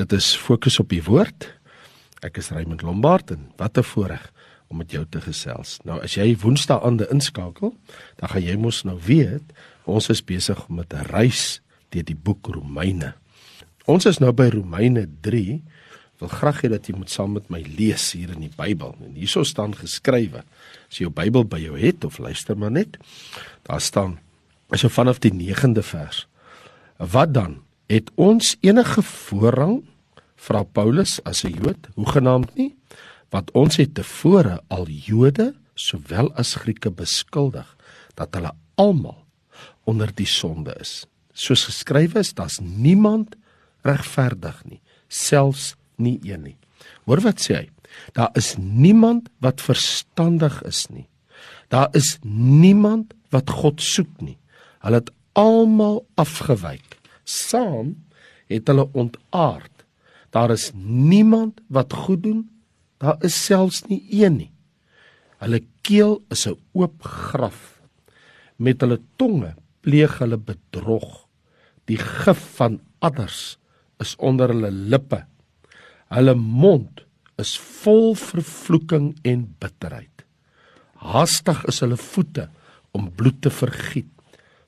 Dit is fokus op die woord. Ek is Raymond Lombard en wat 'n voorreg om met jou te gesels. Nou as jy Woensdae aande inskakel, dan gaan jy mos nou weet ons is besig met 'n reis deur die boek Romeine. Ons is nou by Romeine 3. Ek wil graag hê dat jy moet saam met my lees hier in die Bybel. En hierso staan geskrywe. As jy jou Bybel by jou het of luister maar net, daar staan as jy vanaf die 9de vers. Wat dan? Het ons enige voorrang vra Paulus as 'n Jood, hoegenaamd nie, want ons het tevore al Jode sowel as Grieke beskuldig dat hulle almal onder die sonde is. Soos geskrywe is, daar's niemand regverdig nie, selfs nie een nie. Hoor wat sê hy? Daar is niemand wat verstandig is nie. Daar is niemand wat God soek nie. Hulle het almal afgewyk. Saam het hulle ontaard Daar is niemand wat goed doen. Daar is selfs nie een nie. Hulle keel is 'n oop graf. Met hulle tonge pleeg hulle bedrog. Die gif van adders is onder hulle lippe. Hulle mond is vol vervloeking en bitterheid. Haastig is hulle voete om bloed te vergiet.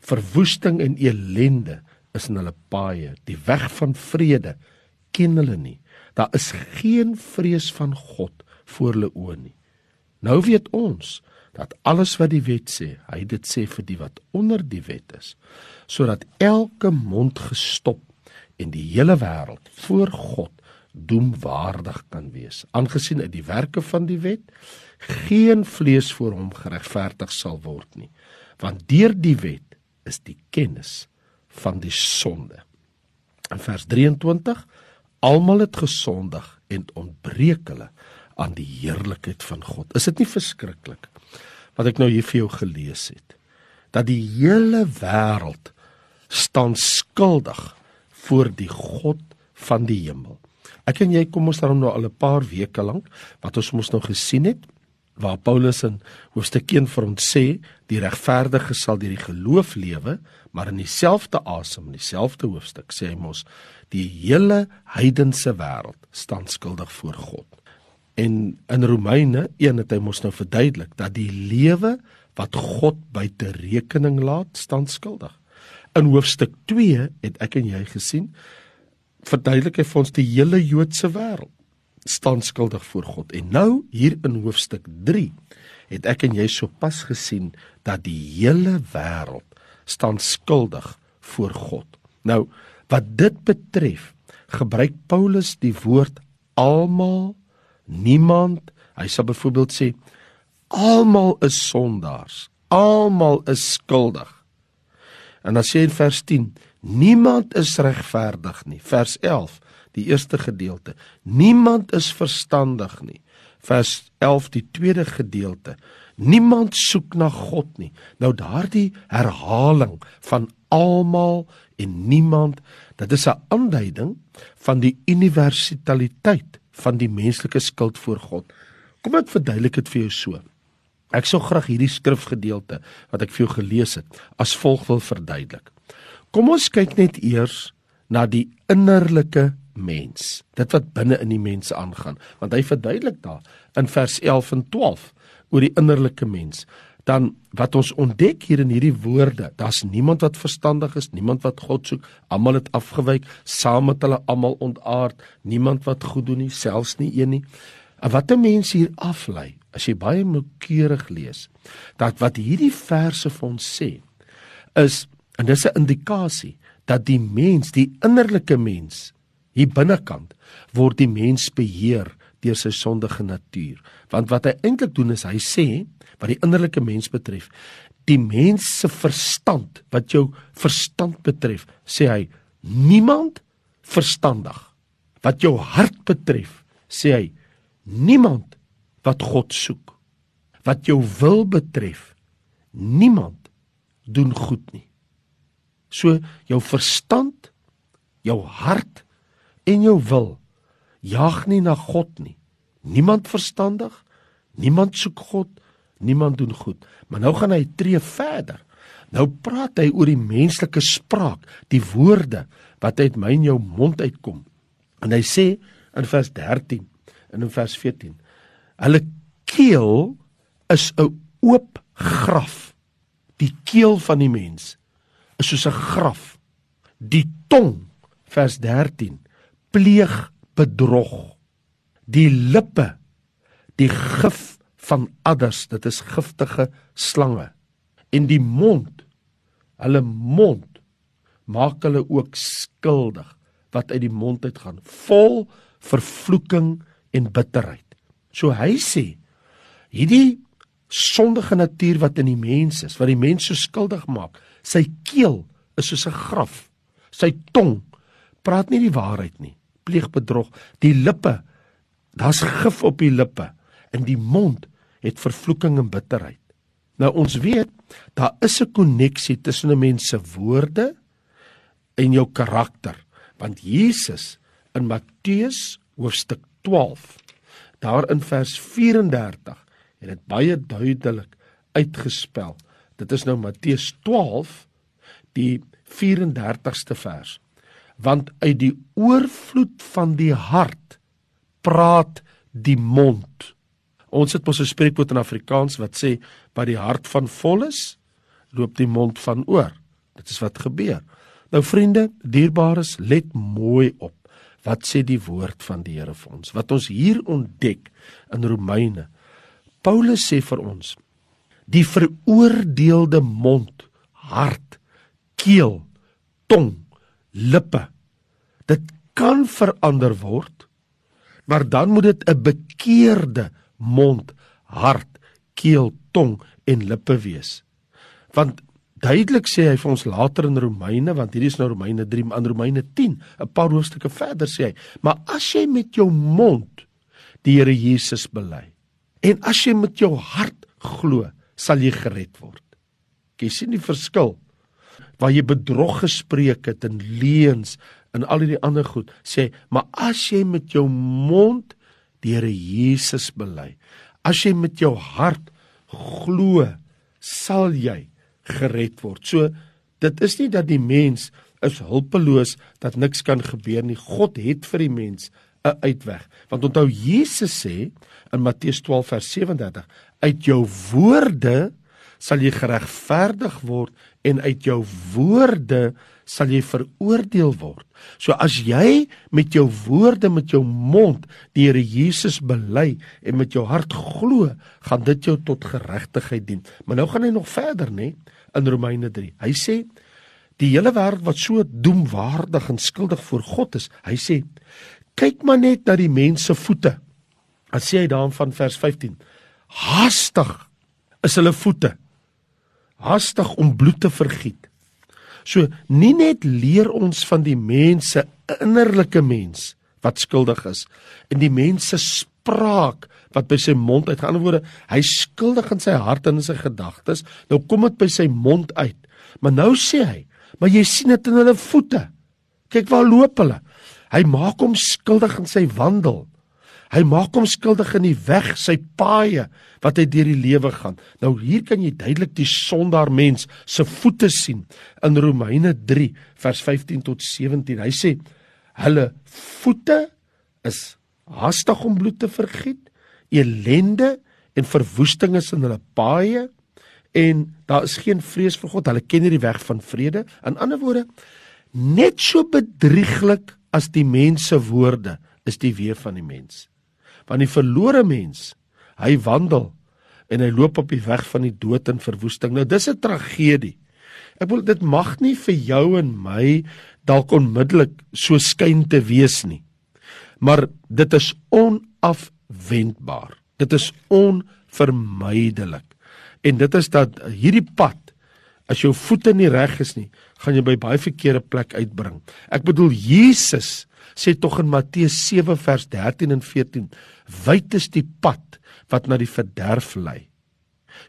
Verwoesting en elende is in hulle paaie. Die weg van vrede ken hulle nie. Daar is geen vrees van God voor hulle oë nie. Nou weet ons dat alles wat die wet sê, hy dit sê vir die wat onder die wet is, sodat elke mond gestop en die hele wêreld voor God doemwaardig kan wees. Aangesien uit die werke van die wet geen vlees voor hom geregverdig sal word nie, want deur die wet is die kennis van die sonde. In vers 23 Almal het gesondig en ontbreek hulle aan die heerlikheid van God. Is dit nie verskriklik wat ek nou hier vir jou gelees het? Dat die hele wêreld staan skuldig voor die God van die hemel. Ek en jy kom ons daarom nou al 'n paar weke lank wat ons mos nou gesien het waar Paulus in hoofstuk 1 vir ons sê die regverdige sal deur die geloof lewe, maar in dieselfde asem, in dieselfde hoofstuk sê hy mos die hele heidense wêreld staan skuldig voor God. En in Romeine 1 het hy mos nou verduidelik dat die lewe wat God buite rekening laat, staan skuldig. In hoofstuk 2 het ek en jy gesien verduidelik hy vir ons die hele Joodse wêreld staan skuldig voor God. En nou hier in hoofstuk 3 het ek en jy sopas gesien dat die hele wêreld staan skuldig voor God. Nou, wat dit betref, gebruik Paulus die woord almal, niemand. Hy sal byvoorbeeld sê almal is sondaars, almal is skuldig. En dan sê in vers 10, niemand is regverdig nie. Vers die eerste gedeelte. Niemand is verstandig nie. Vers 11 die tweede gedeelte. Niemand soek na God nie. Nou daardie herhaling van almal en niemand, dit is 'n aanduiding van die universaliteit van die menslike skuld voor God. Kom ek verduidelik dit vir jou so. Ek sou graag hierdie skrifgedeelte wat ek vir jou gelees het as volg wil verduidelik. Kom ons kyk net eers na die innerlike mens. Dit wat binne in die mens aangaan, want hy verduidelik daar in vers 11 en 12 oor die innerlike mens. Dan wat ons ontdek hier in hierdie woorde, daar's niemand wat verstandig is, niemand wat God soek, almal het afgewyk, saam met hulle almal ontaard, niemand wat goed doen nie, selfs nie een nie. En wat 'n mens hier aflei, as jy baie noukeurig lees, dat wat hierdie verse vir ons sê, is en dis 'n indikasie dat die mens, die innerlike mens, Hier binnekant word die mens beheer deur sy sondige natuur. Want wat hy eintlik doen is hy sê wat die innerlike mens betref, die mens se verstand, wat jou verstand betref, sê hy niemand verstandig. Wat jou hart betref, sê hy niemand wat God soek. Wat jou wil betref, niemand doen goed nie. So jou verstand, jou hart en jou wil jag nie na God nie. Niemand verstandig, niemand soek God, niemand doen goed. Maar nou gaan hy tree verder. Nou praat hy oor die menslike spraak, die woorde wat uit my en jou mond uitkom. En hy sê in vers 13 en in vers 14: Hulle keel is 'n oop graf. Die keel van die mens is soos 'n graf. Die tong vers 13 pleeg bedrog. Die lippe die gif van adders, dit is giftige slange. En die mond, hulle mond maak hulle ook skuldig wat uit die mond uitgaan, vol vervloeking en bitterheid. So hy sê, hierdie sondige natuur wat in die mens is, wat die mens so skuldig maak, sy keel is soos 'n graf. Sy tong praat nie die waarheid nie, pleeg bedrog. Die lippe, daar's gif op die lippe. In die mond het vervloeking en bitterheid. Nou ons weet, daar is 'n koneksie tussen 'n mens se woorde en jou karakter. Want Jesus in Matteus hoofstuk 12, daar in vers 34, het dit baie duidelik uitgespel. Dit is nou Matteus 12 die 34ste vers. Want uit die oorvloed van die hart praat die mond. Ons het mos 'n spreekwoord in Afrikaans wat sê wat die hart van vol is, loop die mond van oor. Dit is wat gebeur. Nou vriende, dierbares, let mooi op. Wat sê die woord van die Here vir ons? Wat ons hier ontdek in Romeine. Paulus sê vir ons: die veroordeelde mond, hart, keel, tong, lippe. Dit kan verander word, maar dan moet dit 'n bekeerde mond, hart, keel, tong en lippe wees. Want duidelik sê hy vir ons later in Romeine, want hierdie is nou Romeine 3, aan Romeine 10, 'n paar hoofstukke verder sê hy, maar as jy met jou mond die Here Jesus bely en as jy met jou hart glo, sal jy gered word. Jy sien die verskil waar jy bedrog gespreek het en leuns en al hierdie ander goed sê, maar as jy met jou mond die Here Jesus bely. As jy met jou hart glo, sal jy gered word. So dit is nie dat die mens is hulpeloos dat niks kan gebeur nie. God het vir die mens 'n uitweg. Want onthou Jesus sê in Matteus 12 vers 37, uit jou woorde sal jy geregverdig word en uit jou woorde sal jy veroordeel word. So as jy met jou woorde met jou mond die Here Jesus bely en met jou hart glo, gaan dit jou tot geregtigheid dien. Maar nou gaan hy nog verder, nê, in Romeine 3. Hy sê die hele wêreld wat so doemwaardig en skuldig voor God is, hy sê kyk maar net na die mense voete. Dan sê hy daarin van vers 15: Haastig is hulle voete. Haastig om bloed te vergiet. So nie net leer ons van die mense innerlike mens wat skuldig is en die mense spraak wat by sy mond uit gaan woorde hy skuldig in sy hart en in sy gedagtes nou kom dit by sy mond uit maar nou sê hy maar jy sien dit in hulle voete kyk waar loop hulle hy maak hom skuldig in sy wandel Hy maak hom skuldig in die weg, sy paaie wat hy deur die lewe gaan. Nou hier kan jy duidelik die sondaar mens se voete sien in Romeine 3 vers 15 tot 17. Hy sê hulle voete is haastig om bloed te vergiet, elende en verwoesting is in hulle paaie en daar is geen vrees vir God. Hulle ken nie die weg van vrede. In ander woorde, net so bedrieglik as die mens se woorde is die weë van die mens want die verlore mens hy wandel en hy loop op die weg van die dood en verwoesting. Nou dis 'n tragedie. Ek wil dit mag nie vir jou en my dalk onmiddellik so skyn te wees nie. Maar dit is onafwendbaar. Dit is onvermydelik. En dit is dat hierdie pad as jou voete nie reg is nie gaan jy by baie verkeerde plek uitbring. Ek bedoel Jesus sê tog in Matteus 7 vers 13 en 14 wyd is die pad wat na die verderf lei.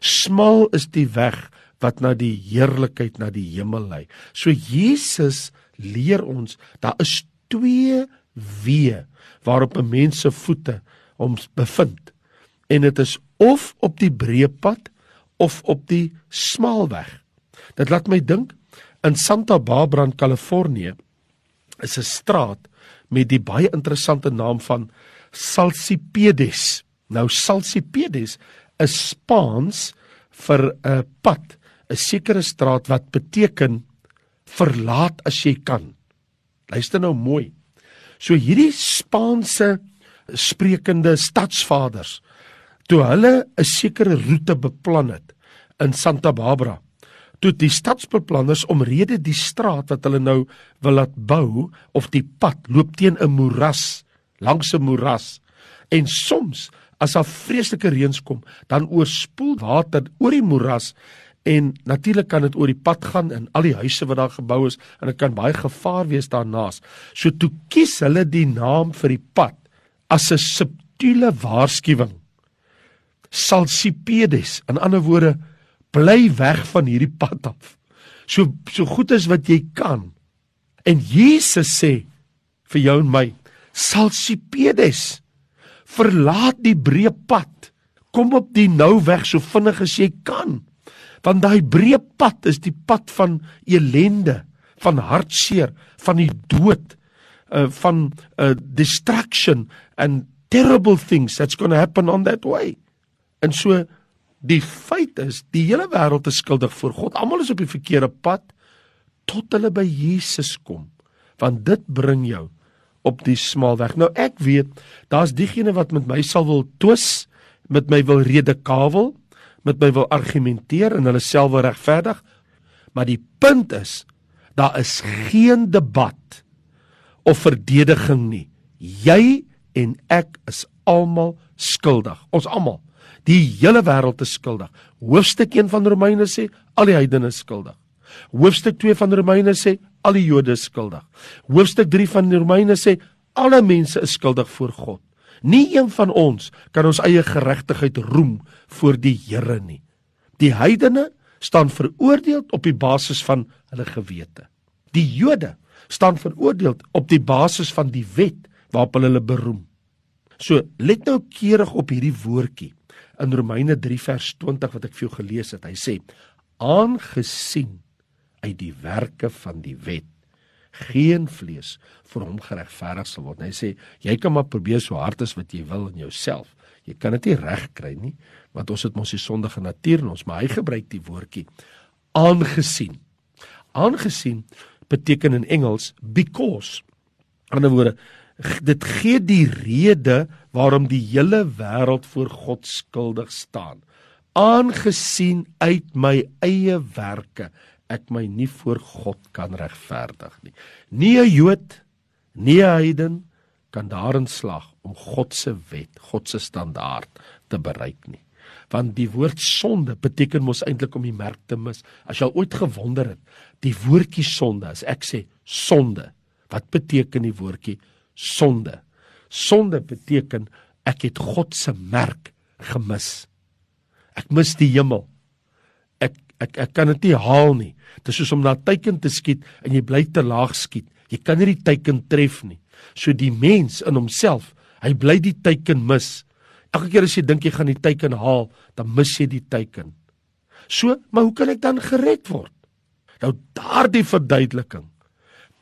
Smal is die weg wat na die heerlikheid na die hemel lei. So Jesus leer ons daar is twee weë waarop 'n mens se voete hom bevind. En dit is of op die breë pad of op die smal weg dit laat my dink in Santa Barbara in Kalifornië is 'n straat met die baie interessante naam van Salsipedes. Nou Salsipedes is Spaans vir 'n pad, 'n sekere straat wat beteken verlaat as jy kan. Luister nou mooi. So hierdie Spaanse sprekende stadsvaders toe hulle 'n sekere roete beplan het in Santa Barbara toe die stadsbeplanners omrede die straat wat hulle nou wil laat bou of die pad loop teen 'n moeras langs 'n moeras. En soms as daar vreeslike reëns kom dan oorspoel water oor die moeras en natuurlik kan dit oor die pad gaan in al die huise wat daar gebou is en dit kan baie gevaar wees daarnaas so toe kies hulle die naam vir die pad as 'n subtiele waarskuwing salsipedes in ander woorde bly weg van hierdie pad af. So so goed as wat jy kan. En Jesus sê vir jou en my, Salsipedes, verlaat die breë pad. Kom op die nou weg so vinnig as jy kan. Want daai breë pad is die pad van elende, van hartseer, van die dood, uh van uh, distraction and terrible things that's going to happen on that way. En so Die feit is, die hele wêreld is skuldig voor God. Almal is op die verkeerde pad tot hulle by Jesus kom. Want dit bring jou op die smal weg. Nou ek weet, daar's diegene wat met my sal wil twis, met my wil redekavel, met my wil argumenteer en hulle self wil regverdig. Maar die punt is, daar is geen debat of verdediging nie. Jy en ek is almal skuldig. Ons almal. Die hele wêreld is skuldig. Hoofstuk 1 van Romeine sê al die heidene is skuldig. Hoofstuk 2 van Romeine sê al die Jode is skuldig. Hoofstuk 3 van Romeine sê alle mense is skuldig voor God. Nie een van ons kan ons eie geregtigheid roem voor die Here nie. Die heidene staan veroordeel op die basis van hulle gewete. Die Jode staan veroordeel op die basis van die wet waarop hulle beroem. So, let nou keurig op hierdie woordjie in Romeine 3 vers 20 wat ek vir jou gelees het. Hy sê: "Aangesien uit die werke van die wet geen vlees vir hom geregverdig sal word." Hy sê: "Jy kan maar probeer so hard as wat jy wil in jouself. Jy kan dit nie reg kry nie, want ons het mos die sondige natuur in ons, maar hy gebruik die woordjie aangesien. Aangesien beteken in Engels because. In ander woorde, dit gee die rede waarom die hele wêreld voor God skuldig staan. Aangesien uit my eie werke ek my nie voor God kan regverdig nie. Nie 'n Jood, nie 'n heiden kan daarin slag om God se wet, God se standaard te bereik nie. Want die woord sonde beteken mos eintlik om die merk te mis. As jy al ooit gewonder het, die woordjie sonde, as ek sê sonde, wat beteken die woordjie sonde. Sonde beteken ek het God se merk gemis. Ek mis die hemel. Ek ek ek kan dit nie haal nie. Dit is soos om na teiken te skiet en jy bly te laag skiet. Jy kan nie die teiken tref nie. So die mens in homself, hy bly die teiken mis. Elke keer as jy dink jy gaan die teiken haal, dan mis jy die teiken. So, maar hoe kan ek dan gered word? Nou daardie verduideliking,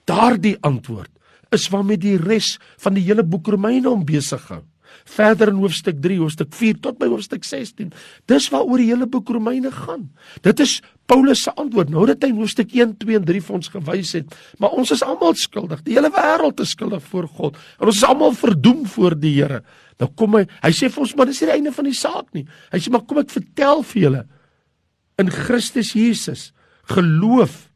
daardie antwoord is waarmee die res van die hele boek Romeine om besig hou. Verder in hoofstuk 3, hoofstuk 4 tot by hoofstuk 16. Dis waaroor die hele boek Romeine gaan. Dit is Paulus se antwoord nou dat hy in hoofstuk 1, 2 en 3 vir ons gewys het, maar ons is almal skuldig. Die hele wêreld is skuldig voor God. En ons is almal verdoem voor die Here. Nou kom hy, hy sê vir ons maar dis nie die einde van die saak nie. Hy sê maar kom ek vertel vir julle in Christus Jesus geloof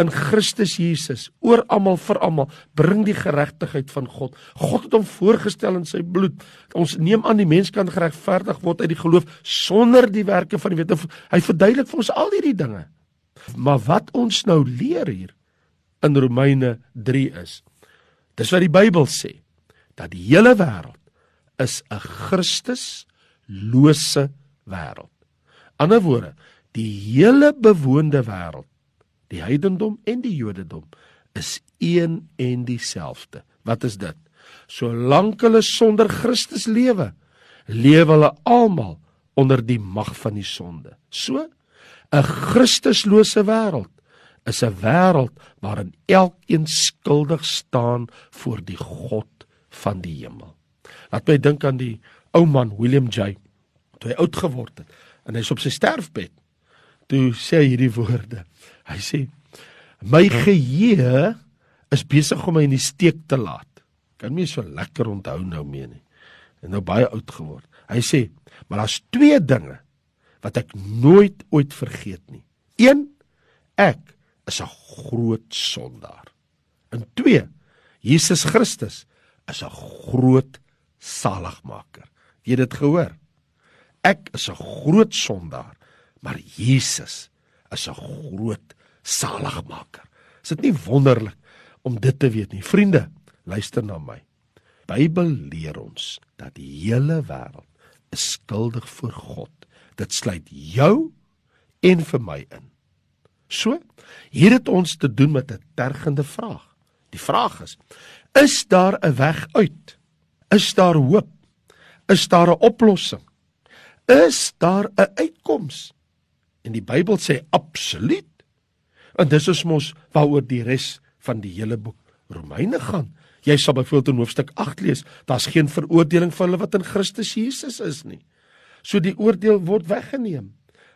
in Christus Jesus oor almal vir almal bring die geregtigheid van God. God het hom voorgestel in sy bloed. Ons neem aan die mens kan geregverdig word uit die geloof sonder die werke van die wet. Hy verduidelik vir ons al hierdie dinge. Maar wat ons nou leer hier in Romeine 3 is dis wat die Bybel sê dat die hele wêreld is 'n Christuslose wêreld. Ander woorde, die hele bewoonde wêreld die heidendom en die jodendom is een en dieselfde. Wat is dit? Solank hulle sonder Christus lewe, lewe hulle almal onder die mag van die sonde. So 'n Christuslose wêreld is 'n wêreld waarin elkeen skuldig staan voor die God van die hemel. Laat my dink aan die ou man William J. Toe hy oud geword het en hy's op sy sterfbed. Toe sê hy hierdie woorde. Hy sê: "My geheue is besig om my in die steek te laat." Kan my so lekker onthou nou mee nie. En nou baie oud geword. Hy sê: "Maar daar's twee dinge wat ek nooit ooit vergeet nie. 1 ek is 'n groot sondaar. En 2 Jesus Christus is 'n groot saligmaker. Jy het dit gehoor? Ek is 'n groot sondaar, maar Jesus is 'n groot saligmaker. Is dit nie wonderlik om dit te weet nie? Vriende, luister na my. Bybel leer ons dat die hele wêreld is skuldig voor God Dit sluit jou en vir my in. So, hier het ons te doen met 'n tergende vraag. Die vraag is: Is daar 'n weg uit? Is daar hoop? Is daar 'n oplossing? Is daar 'n uitkoms? En die Bybel sê absoluut. En dis is mos waaroor die res van die hele boek Romeine gaan. Jy sal byvoorbeeld in hoofstuk 8 lees, daar's geen veroordeling vir hulle wat in Christus Jesus is nie. So die oordeel word weggeneem.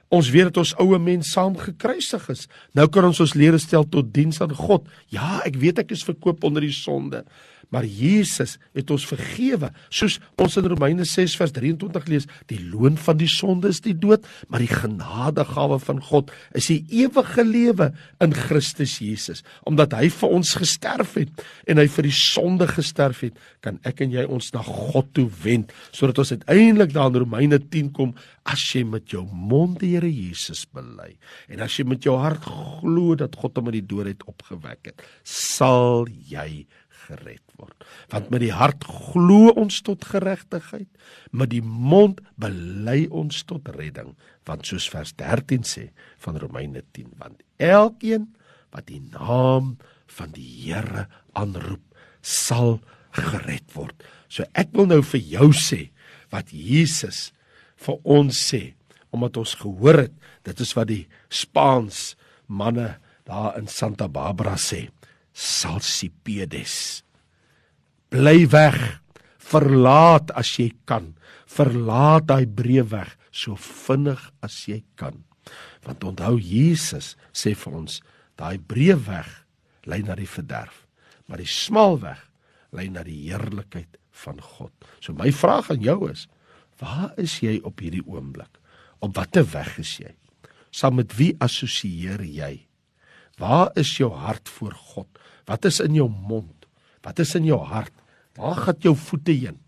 Ons weet dat ons oue mens saam gekruisig is. Nou kan ons ons lede stel tot diens aan God. Ja, ek weet ek is verkoop onder die sonde, Maar Jesus het ons vergewe. Soos ons in Romeine 6 vers 23 lees, die loon van die sonde is die dood, maar die genadegawe van God is die ewige lewe in Christus Jesus. Omdat hy vir ons gesterf het en hy vir die sonde gesterf het, kan ek en jy ons na God toe wend, sodat ons uiteindelik daar in Romeine 10 kom as jy met jou mond die Here Jesus bely en as jy met jou hart glo dat God hom uit die dood het opgewek het, sal jy gered word. Want met die hart glo ons tot geregtigheid, met die mond bely ons tot redding, want soos vers 13 sê van Romeine 10, want elkeen wat die naam van die Here aanroep, sal gered word. So ek wil nou vir jou sê wat Jesus vir ons sê omdat ons gehoor het dit is wat die Spaans manne daar in Santa Barbara sê Salsipedes. Bly weg. Verlaat as jy kan. Verlaat daai breë weg so vinnig as jy kan. Want onthou Jesus sê vir ons, daai breë weg lei na die verderf, maar die smal weg lei na die heerlikheid van God. So my vraag aan jou is, waar is jy op hierdie oomblik? Op watter weg is jy? Saam met wie assosieer jy? Waar is jou hart voor God? Wat is in jou mond? Wat is in jou hart? Waar gaan jou voete heen?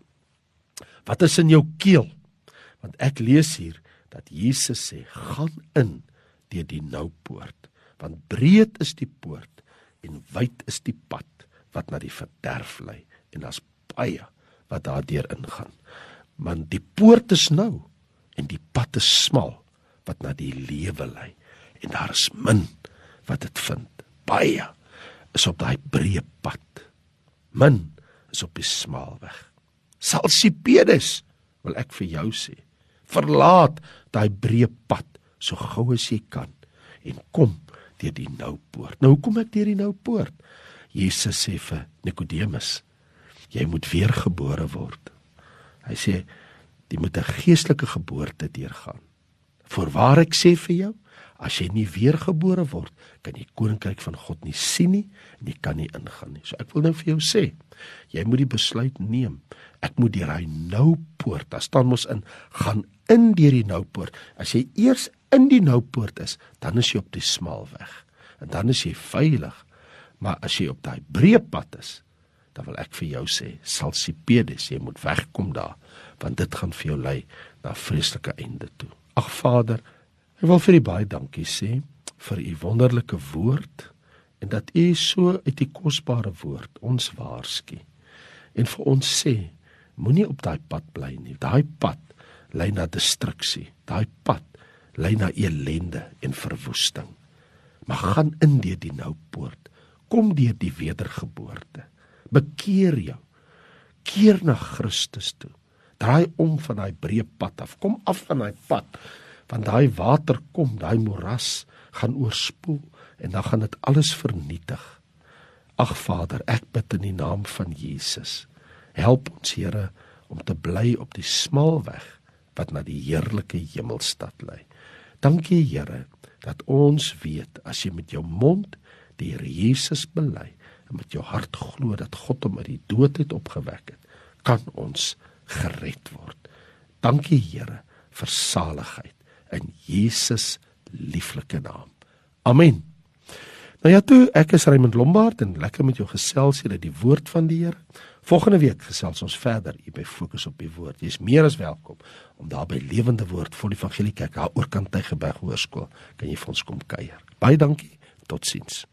Wat is in jou keel? Want ek lees hier dat Jesus sê: "Gaan in deur die nou poort, want breed is die poort en wyd is die pad wat na die verderf lei en daar's baie wat daardeur ingaan. Want die poort is nou en die pad is smal wat na die lewe lei en daar is min wat dit vind. Baie is op daai breë pad. Min is op die smaalweg. Salsipedes wil ek vir jou sê. Verlaat daai breë pad so gou as jy kan en kom deur die nou poort. Nou hoekom ek deur die nou poort? Jesus sê vir Nikodemus, jy moet weer gebore word. Hy sê jy moet 'n geestelike geboorte deurgaan. Voorwaar ek sê vir jou, As jy nie weergebore word, kan jy koninkryk van God nie sien nie en jy kan nie ingaan nie. So ek wil nou vir jou sê, jy moet die besluit neem. Ek moet deur hy nou poort. Daar staan mos in gaan in deur die nou poort. As jy eers in die nou poort is, dan is jy op die smal weg. En dan is jy veilig. Maar as jy op daai breë pad is, dan wil ek vir jou sê, salsipedes, jy moet wegkom daar, want dit gaan vir jou lei na vreeslike einde toe. Ag Vader, Ek wil vir u baie dankie sê vir u wonderlike woord en dat u so uit die kosbare woord ons waarsku en vir ons sê moenie op daai pad bly nie. Daai pad lei na destruksie. Daai pad lei na elende en verwoesting. Maar gaan in deur die nou poort. Kom deur die wedergeboorte. Bekeer jou. Keer na Christus toe. Draai om van daai breë pad af. Kom af van daai pad want daai water kom, daai moras gaan oorspoel en dan gaan dit alles vernietig. Ag Vader, ek bid in die naam van Jesus. Help ons Here om te bly op die smal weg wat na die heerlike hemelstad lei. Dankie Here dat ons weet as jy met jou mond die Here Jesus bely en met jou hart glo dat God hom uit die dood het opgewek het, kan ons gered word. Dankie Here vir saligheid in Jesus lieflike naam. Amen. Nou ja toe, ek is Raymond Lombard en lekker met jou gesels hier uit die woord van die Here. Volgende week gesels ons verder hier by Fokus op die Woord. Jy's meer as welkom om daar by Lewende Woord vol Evangelie Kerk daar oor kant Tygerberg Hoërskool kan jy vir ons kom kuier. Baie dankie. Totsiens.